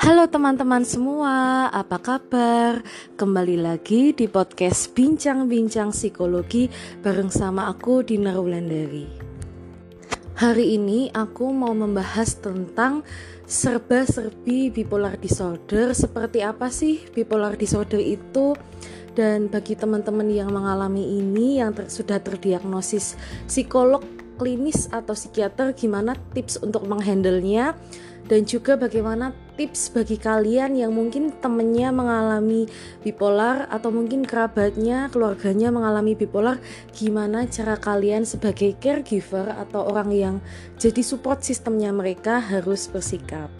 Halo teman-teman semua, apa kabar? Kembali lagi di podcast Bincang-Bincang Psikologi bareng sama aku Dina Wulandari. Hari ini aku mau membahas tentang serba-serbi bipolar disorder. Seperti apa sih bipolar disorder itu? Dan bagi teman-teman yang mengalami ini yang ter sudah terdiagnosis psikolog klinis atau psikiater gimana tips untuk menghandlenya dan juga bagaimana tips bagi kalian yang mungkin temennya mengalami bipolar atau mungkin kerabatnya, keluarganya mengalami bipolar, gimana cara kalian sebagai caregiver atau orang yang jadi support sistemnya mereka harus bersikap.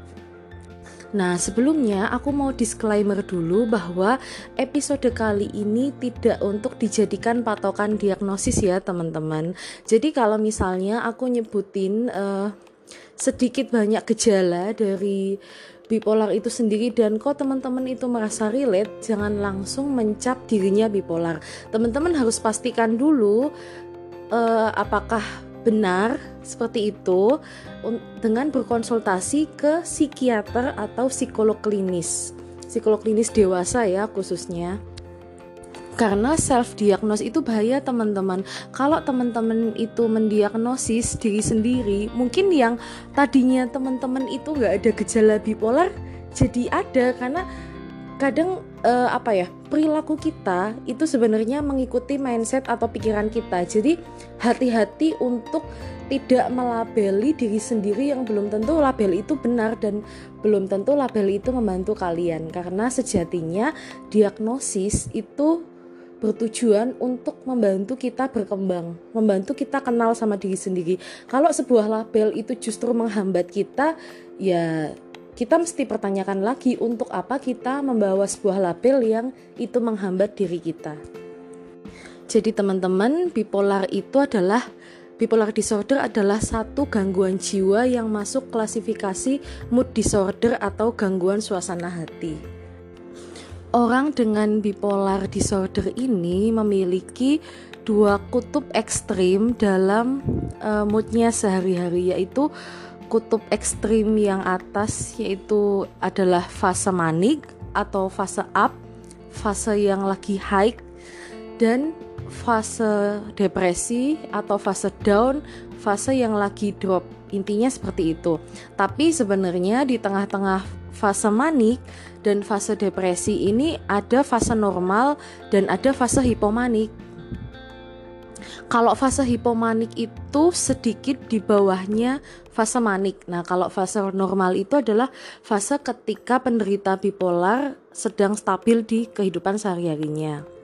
Nah, sebelumnya aku mau disclaimer dulu bahwa episode kali ini tidak untuk dijadikan patokan diagnosis ya, teman-teman. Jadi kalau misalnya aku nyebutin uh, sedikit banyak gejala dari bipolar itu sendiri dan kok teman-teman itu merasa relate jangan langsung mencap dirinya bipolar. Teman-teman harus pastikan dulu uh, apakah benar seperti itu dengan berkonsultasi ke psikiater atau psikolog klinis. Psikolog klinis dewasa ya khususnya karena self diagnose itu bahaya teman-teman. Kalau teman-teman itu mendiagnosis diri sendiri mungkin yang tadinya teman-teman itu nggak ada gejala bipolar jadi ada. Karena kadang uh, apa ya perilaku kita itu sebenarnya mengikuti mindset atau pikiran kita. Jadi hati-hati untuk tidak melabeli diri sendiri yang belum tentu label itu benar dan belum tentu label itu membantu kalian. Karena sejatinya diagnosis itu bertujuan untuk membantu kita berkembang, membantu kita kenal sama diri sendiri. Kalau sebuah label itu justru menghambat kita, ya kita mesti pertanyakan lagi untuk apa kita membawa sebuah label yang itu menghambat diri kita. Jadi teman-teman, bipolar itu adalah bipolar disorder adalah satu gangguan jiwa yang masuk klasifikasi mood disorder atau gangguan suasana hati. Orang dengan bipolar disorder ini memiliki dua kutub ekstrim dalam uh, moodnya sehari-hari yaitu kutub ekstrim yang atas yaitu adalah fase manik atau fase up, fase yang lagi high dan fase depresi atau fase down, fase yang lagi drop. Intinya seperti itu. Tapi sebenarnya di tengah-tengah fase manik dan fase depresi ini ada fase normal dan ada fase hipomanik. Kalau fase hipomanik itu sedikit di bawahnya fase manik. Nah, kalau fase normal itu adalah fase ketika penderita bipolar sedang stabil di kehidupan sehari-harinya.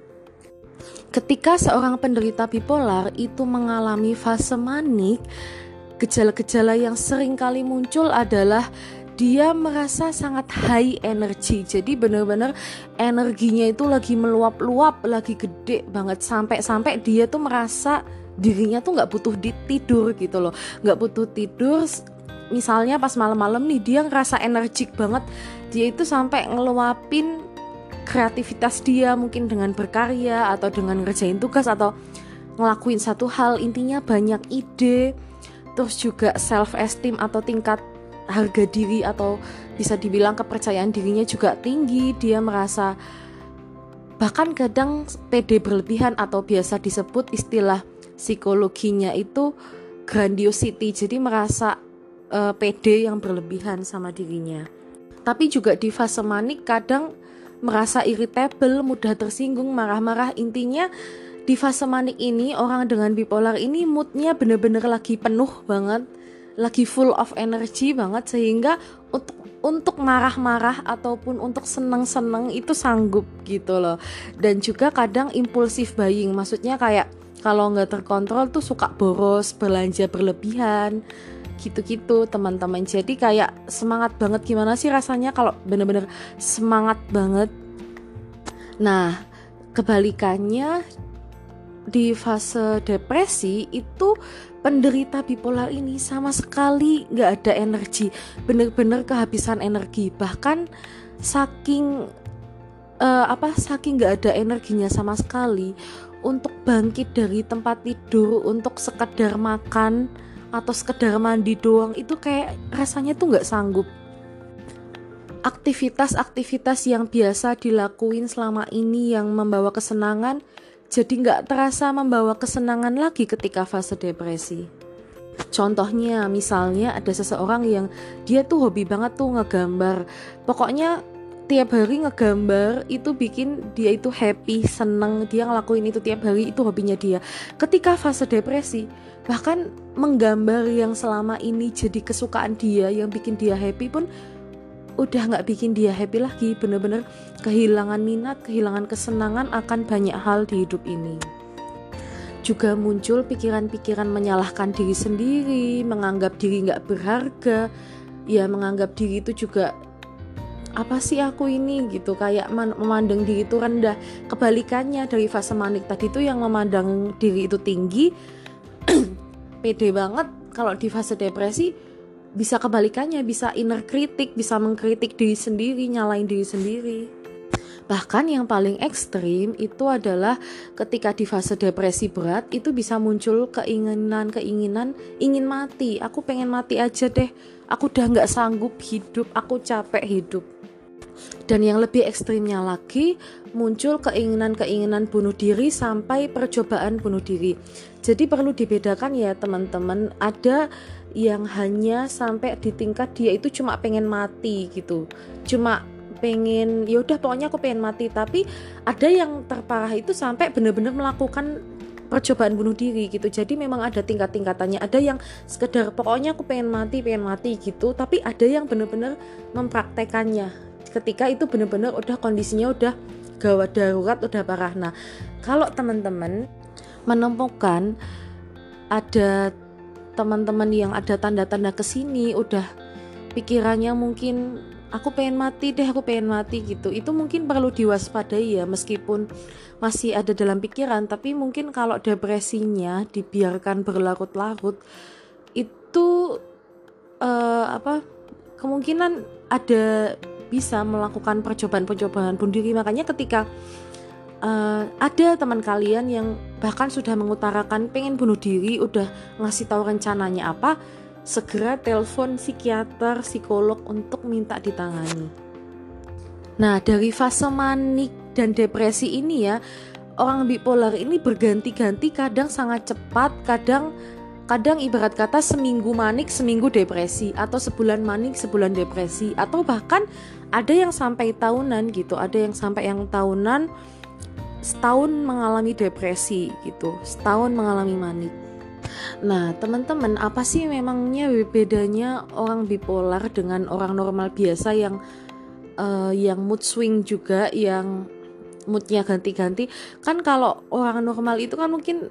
Ketika seorang penderita bipolar itu mengalami fase manik, gejala-gejala yang sering kali muncul adalah dia merasa sangat high energy. Jadi benar-benar energinya itu lagi meluap-luap lagi gede banget. Sampai-sampai dia tuh merasa dirinya tuh nggak butuh tidur gitu loh. Nggak butuh tidur. Misalnya pas malam-malam nih dia ngerasa energik banget. Dia itu sampai ngeluapin kreativitas dia mungkin dengan berkarya atau dengan ngerjain tugas atau ngelakuin satu hal intinya banyak ide terus juga self esteem atau tingkat harga diri atau bisa dibilang kepercayaan dirinya juga tinggi. Dia merasa bahkan kadang pede berlebihan atau biasa disebut istilah psikologinya itu grandiosity jadi merasa uh, pede yang berlebihan sama dirinya. Tapi juga di fase manik kadang merasa irritable mudah tersinggung marah-marah. Intinya di fase manik ini orang dengan bipolar ini moodnya bener-bener lagi penuh banget. Lagi full of energy banget sehingga untuk untuk marah-marah ataupun untuk seneng-seneng itu sanggup gitu loh. Dan juga kadang impulsif buying maksudnya kayak kalau nggak terkontrol tuh suka boros belanja berlebihan gitu-gitu teman-teman. Jadi kayak semangat banget. Gimana sih rasanya kalau bener-bener semangat banget? Nah kebalikannya di fase depresi itu penderita bipolar ini sama sekali nggak ada energi. Bener-bener kehabisan energi. Bahkan saking uh, apa saking nggak ada energinya sama sekali untuk bangkit dari tempat tidur untuk sekedar makan atau sekedar mandi doang itu kayak rasanya tuh nggak sanggup aktivitas-aktivitas yang biasa dilakuin selama ini yang membawa kesenangan jadi nggak terasa membawa kesenangan lagi ketika fase depresi. Contohnya misalnya ada seseorang yang dia tuh hobi banget tuh ngegambar. Pokoknya tiap hari ngegambar itu bikin dia itu happy, seneng, dia ngelakuin itu tiap hari itu hobinya dia. Ketika fase depresi, bahkan menggambar yang selama ini jadi kesukaan dia yang bikin dia happy pun udah nggak bikin dia happy lagi. Bener-bener kehilangan minat kehilangan kesenangan akan banyak hal di hidup ini. Juga muncul pikiran-pikiran menyalahkan diri sendiri menganggap diri nggak berharga. Ya menganggap diri itu juga apa sih aku ini? gitu. Kayak memandang diri itu rendah. Kebalikannya dari fase manik tadi itu yang memandang diri itu tinggi pede banget. Kalau di fase depresi bisa kebalikannya bisa inner kritik bisa mengkritik diri sendiri nyalain diri sendiri Bahkan yang paling ekstrim itu adalah ketika di fase depresi berat itu bisa muncul keinginan-keinginan ingin mati. Aku pengen mati aja deh. Aku udah nggak sanggup hidup. Aku capek hidup. Dan yang lebih ekstrimnya lagi muncul keinginan-keinginan bunuh diri sampai percobaan bunuh diri. Jadi perlu dibedakan ya teman-teman. Ada yang hanya sampai di tingkat dia itu cuma pengen mati gitu cuma pengen ya udah pokoknya aku pengen mati. Tapi ada yang terparah itu sampai benar-benar melakukan percobaan bunuh diri gitu. Jadi memang ada tingkat-tingkatannya. Ada yang sekedar pokoknya aku pengen mati pengen mati gitu. Tapi ada yang benar-benar mempraktekannya. Ketika itu benar-benar udah kondisinya udah gawat darurat udah parah. Nah kalau teman-teman menemukan ada teman-teman yang ada tanda-tanda ke sini udah pikirannya mungkin aku pengen mati deh aku pengen mati gitu. Itu mungkin perlu diwaspadai ya meskipun masih ada dalam pikiran tapi mungkin kalau depresinya dibiarkan berlarut-larut itu uh, apa kemungkinan ada bisa melakukan percobaan-percobaan bunuh diri. Makanya ketika uh, ada teman kalian yang bahkan sudah mengutarakan pengen bunuh diri, udah ngasih tahu rencananya apa, segera telepon psikiater, psikolog untuk minta ditangani. Nah, dari fase manik dan depresi ini ya, orang bipolar ini berganti-ganti, kadang sangat cepat, kadang kadang ibarat kata seminggu manik, seminggu depresi, atau sebulan manik, sebulan depresi, atau bahkan ada yang sampai tahunan gitu, ada yang sampai yang tahunan setahun mengalami depresi gitu, setahun mengalami manik. Nah, teman-teman, apa sih memangnya bedanya orang bipolar dengan orang normal biasa yang uh, yang mood swing juga, yang moodnya ganti-ganti? Kan kalau orang normal itu kan mungkin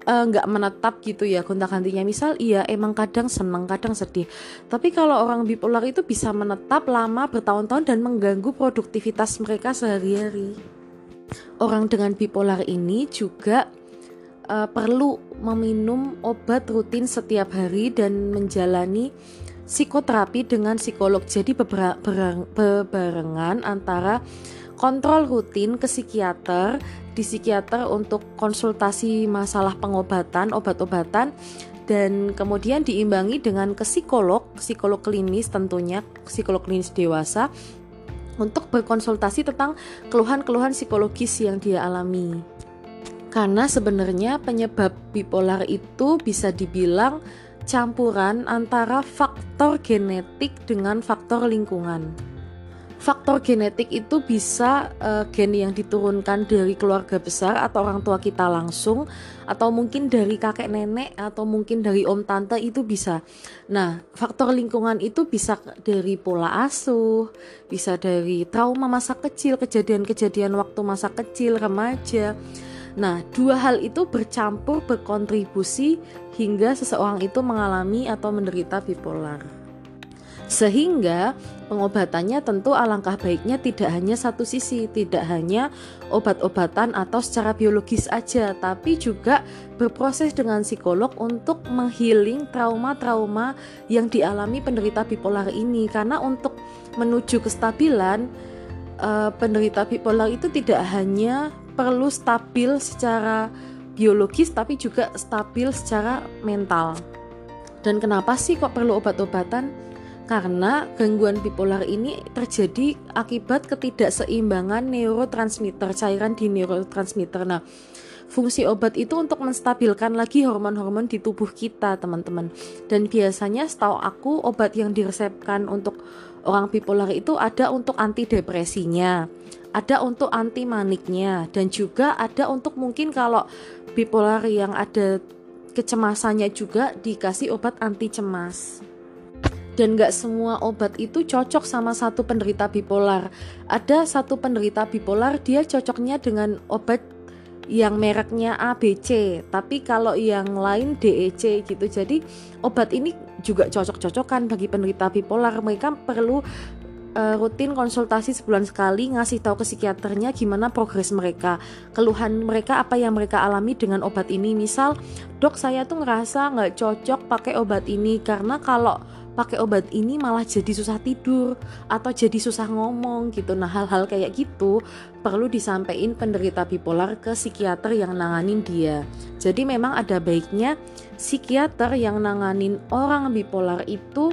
eh, nggak uh, menetap gitu ya gonta-gantinya. Misal iya emang kadang senang kadang sedih. Tapi kalau orang bipolar itu bisa menetap lama bertahun-tahun dan mengganggu produktivitas mereka sehari-hari. Orang dengan bipolar ini juga uh, perlu meminum obat rutin setiap hari dan menjalani psikoterapi dengan psikolog. Jadi bebarengan antara kontrol rutin ke psikiater di psikiater untuk konsultasi masalah pengobatan, obat-obatan dan kemudian diimbangi dengan ke psikolog, psikolog klinis tentunya, psikolog klinis dewasa untuk berkonsultasi tentang keluhan-keluhan psikologis yang dia alami. Karena sebenarnya penyebab bipolar itu bisa dibilang campuran antara faktor genetik dengan faktor lingkungan faktor genetik itu bisa uh, gen yang diturunkan dari keluarga besar atau orang tua kita langsung atau mungkin dari kakek nenek atau mungkin dari om tante itu bisa. Nah, faktor lingkungan itu bisa dari pola asuh, bisa dari trauma masa kecil, kejadian-kejadian waktu masa kecil, remaja. Nah, dua hal itu bercampur berkontribusi hingga seseorang itu mengalami atau menderita bipolar. Sehingga pengobatannya tentu alangkah baiknya tidak hanya satu sisi, tidak hanya obat-obatan atau secara biologis aja, tapi juga berproses dengan psikolog untuk menghealing trauma-trauma yang dialami penderita bipolar ini. Karena untuk menuju kestabilan uh, penderita bipolar itu tidak hanya perlu stabil secara biologis tapi juga stabil secara mental. Dan kenapa sih kok perlu obat-obatan? karena gangguan bipolar ini terjadi akibat ketidakseimbangan neurotransmitter cairan di neurotransmitter. Nah, fungsi obat itu untuk menstabilkan lagi hormon-hormon di tubuh kita, teman-teman. Dan biasanya setahu aku obat yang diresepkan untuk orang bipolar itu ada untuk antidepresinya, ada untuk anti maniknya, dan juga ada untuk mungkin kalau bipolar yang ada kecemasannya juga dikasih obat anti cemas dan gak semua obat itu cocok sama satu penderita bipolar. Ada satu penderita bipolar dia cocoknya dengan obat yang mereknya ABC, tapi kalau yang lain DEC gitu. Jadi obat ini juga cocok-cocokan bagi penderita bipolar. Mereka perlu uh, rutin konsultasi sebulan sekali ngasih tahu ke psikiaternya gimana progres mereka keluhan mereka apa yang mereka alami dengan obat ini misal dok saya tuh ngerasa nggak cocok pakai obat ini karena kalau pakai obat ini malah jadi susah tidur atau jadi susah ngomong gitu. Nah, hal-hal kayak gitu perlu disampaikan penderita bipolar ke psikiater yang nanganin dia. Jadi memang ada baiknya psikiater yang nanganin orang bipolar itu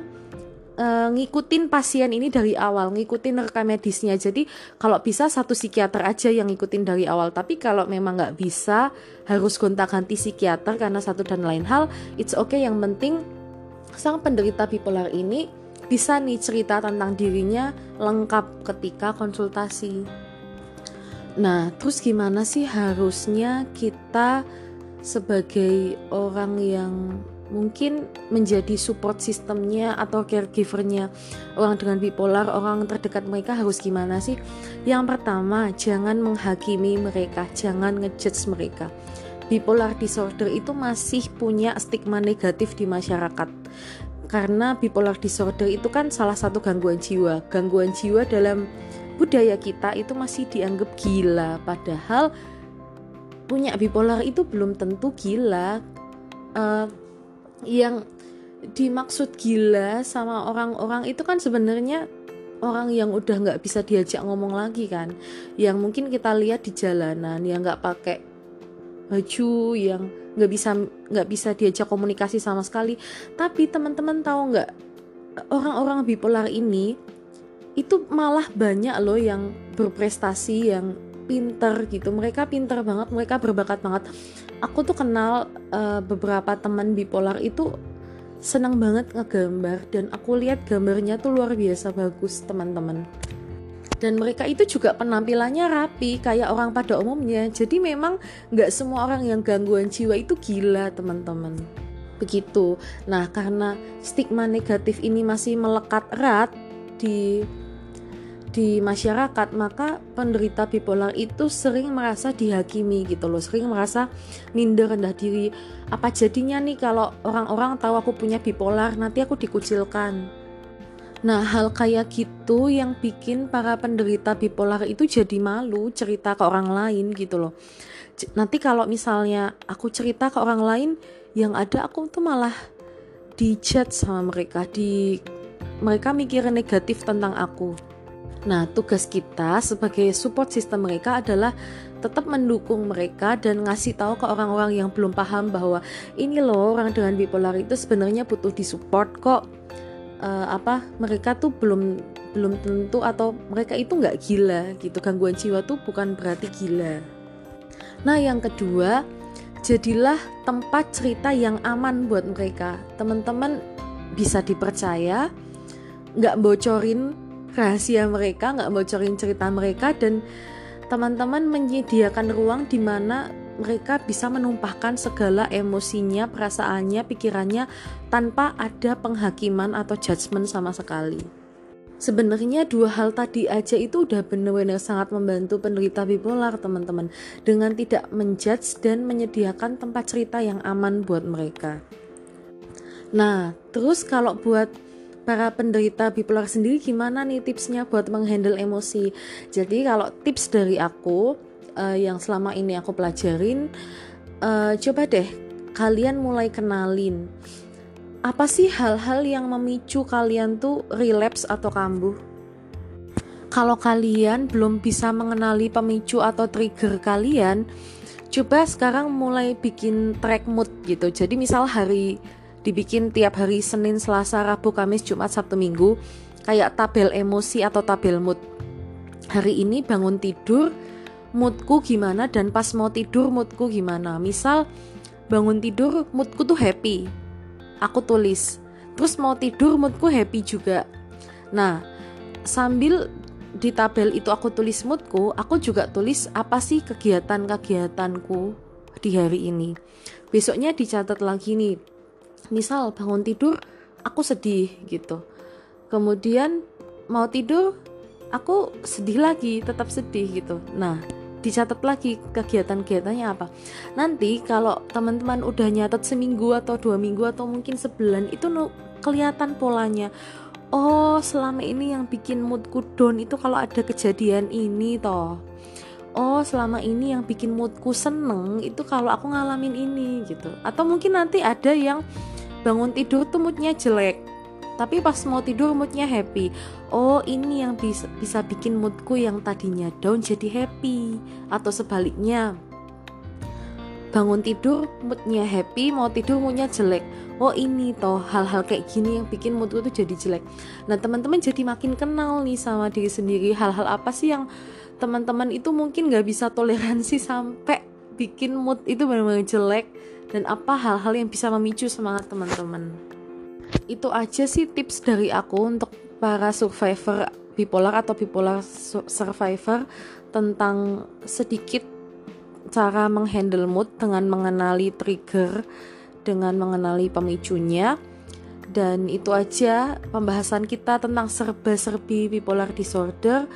uh, ngikutin pasien ini dari awal, ngikutin rekam medisnya. Jadi kalau bisa satu psikiater aja yang ngikutin dari awal. Tapi kalau memang nggak bisa, harus gonta-ganti psikiater karena satu dan lain hal, it's okay. Yang penting sang penderita bipolar ini bisa nih cerita tentang dirinya lengkap ketika konsultasi. Nah, terus gimana sih harusnya kita sebagai orang yang mungkin menjadi support sistemnya atau caregivernya orang dengan bipolar, orang terdekat mereka harus gimana sih? Yang pertama, jangan menghakimi mereka, jangan ngejudge mereka bipolar disorder itu masih punya stigma negatif di masyarakat karena bipolar disorder itu kan salah satu gangguan jiwa. Gangguan jiwa dalam budaya kita itu masih dianggap gila. Padahal punya bipolar itu belum tentu gila. Uh, yang dimaksud gila sama orang-orang itu kan sebenarnya orang yang udah nggak bisa diajak ngomong lagi kan. Yang mungkin kita lihat di jalanan yang nggak pakai baju yang nggak bisa nggak bisa diajak komunikasi sama sekali. Tapi teman-teman tahu nggak orang-orang bipolar ini itu malah banyak loh yang berprestasi yang pinter gitu. Mereka pinter banget mereka berbakat banget. Aku tuh kenal uh, beberapa teman bipolar itu senang banget ngegambar. Dan aku lihat gambarnya tuh luar biasa bagus teman-teman dan mereka itu juga penampilannya rapi kayak orang pada umumnya. Jadi memang nggak semua orang yang gangguan jiwa itu gila teman-teman. Begitu. Nah karena stigma negatif ini masih melekat erat di di masyarakat maka penderita bipolar itu sering merasa dihakimi gitu loh. Sering merasa minder rendah diri. Apa jadinya nih kalau orang-orang tahu aku punya bipolar nanti aku dikucilkan Nah, hal kayak gitu yang bikin para penderita bipolar itu jadi malu cerita ke orang lain gitu loh. Nanti kalau misalnya aku cerita ke orang lain, yang ada aku tuh malah dijudge sama mereka, di mereka mikir negatif tentang aku. Nah, tugas kita sebagai support system mereka adalah tetap mendukung mereka dan ngasih tahu ke orang-orang yang belum paham bahwa ini loh orang dengan bipolar itu sebenarnya butuh disupport kok uh, apa mereka tuh belum belum tentu atau mereka itu nggak gila gitu. Gangguan jiwa tuh bukan berarti gila. Nah yang kedua jadilah tempat cerita yang aman buat mereka. Teman-teman bisa dipercaya nggak bocorin rahasia mereka nggak bocorin cerita mereka dan teman-teman menyediakan ruang di mana mereka bisa menumpahkan segala emosinya, perasaannya, pikirannya tanpa ada penghakiman atau judgement sama sekali. Sebenarnya dua hal tadi aja itu udah benar-benar sangat membantu penderita bipolar teman-teman dengan tidak menjudge dan menyediakan tempat cerita yang aman buat mereka. Nah, terus kalau buat para penderita bipolar sendiri gimana nih tipsnya buat menghandle emosi? Jadi kalau tips dari aku uh, yang selama ini aku pelajarin uh, coba deh kalian mulai kenalin. Apa sih hal-hal yang memicu kalian tuh relapse atau kambuh? Kalau kalian belum bisa mengenali pemicu atau trigger kalian coba sekarang mulai bikin track mood gitu. Jadi misal hari dibikin tiap hari Senin, Selasa, Rabu, Kamis, Jumat, Sabtu, Minggu kayak tabel emosi atau tabel mood. Hari ini bangun tidur moodku gimana dan pas mau tidur moodku gimana. Misal bangun tidur moodku tuh happy. Aku tulis. Terus mau tidur moodku happy juga. Nah, sambil di tabel itu aku tulis moodku, aku juga tulis apa sih kegiatan-kegiatanku di hari ini. Besoknya dicatat lagi nih. Misal bangun tidur aku sedih gitu. Kemudian mau tidur aku sedih lagi, tetap sedih gitu. Nah, dicatat lagi kegiatan-kegiatannya apa. Nanti kalau teman-teman udah nyatet seminggu atau dua minggu atau mungkin sebulan itu kelihatan polanya. Oh selama ini yang bikin moodku down itu kalau ada kejadian ini toh. Oh selama ini yang bikin moodku seneng itu kalau aku ngalamin ini gitu. Atau mungkin nanti ada yang bangun tidur tuh moodnya jelek tapi pas mau tidur moodnya happy. Oh ini yang bisa bisa bikin moodku yang tadinya down jadi happy. Atau sebaliknya. Bangun tidur moodnya happy mau tidur moodnya jelek. Oh ini toh hal-hal kayak gini yang bikin moodku tuh jadi jelek. Nah teman-teman jadi makin kenal nih sama diri sendiri. Hal-hal apa sih yang teman-teman itu mungkin gak bisa toleransi sampai bikin mood itu benar-benar jelek? Dan apa hal-hal yang bisa memicu semangat teman-teman itu aja sih tips dari aku untuk para survivor bipolar atau bipolar survivor tentang sedikit cara menghandle mood dengan mengenali trigger, dengan mengenali pemicunya. Dan itu aja pembahasan kita tentang serba-serbi bipolar disorder.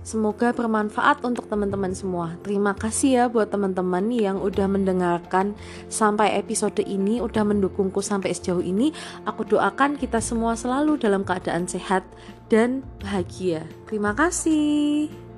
Semoga bermanfaat untuk teman-teman semua. Terima kasih ya buat teman-teman yang udah mendengarkan sampai episode ini, udah mendukungku sampai sejauh ini. Aku doakan kita semua selalu dalam keadaan sehat dan bahagia. Terima kasih.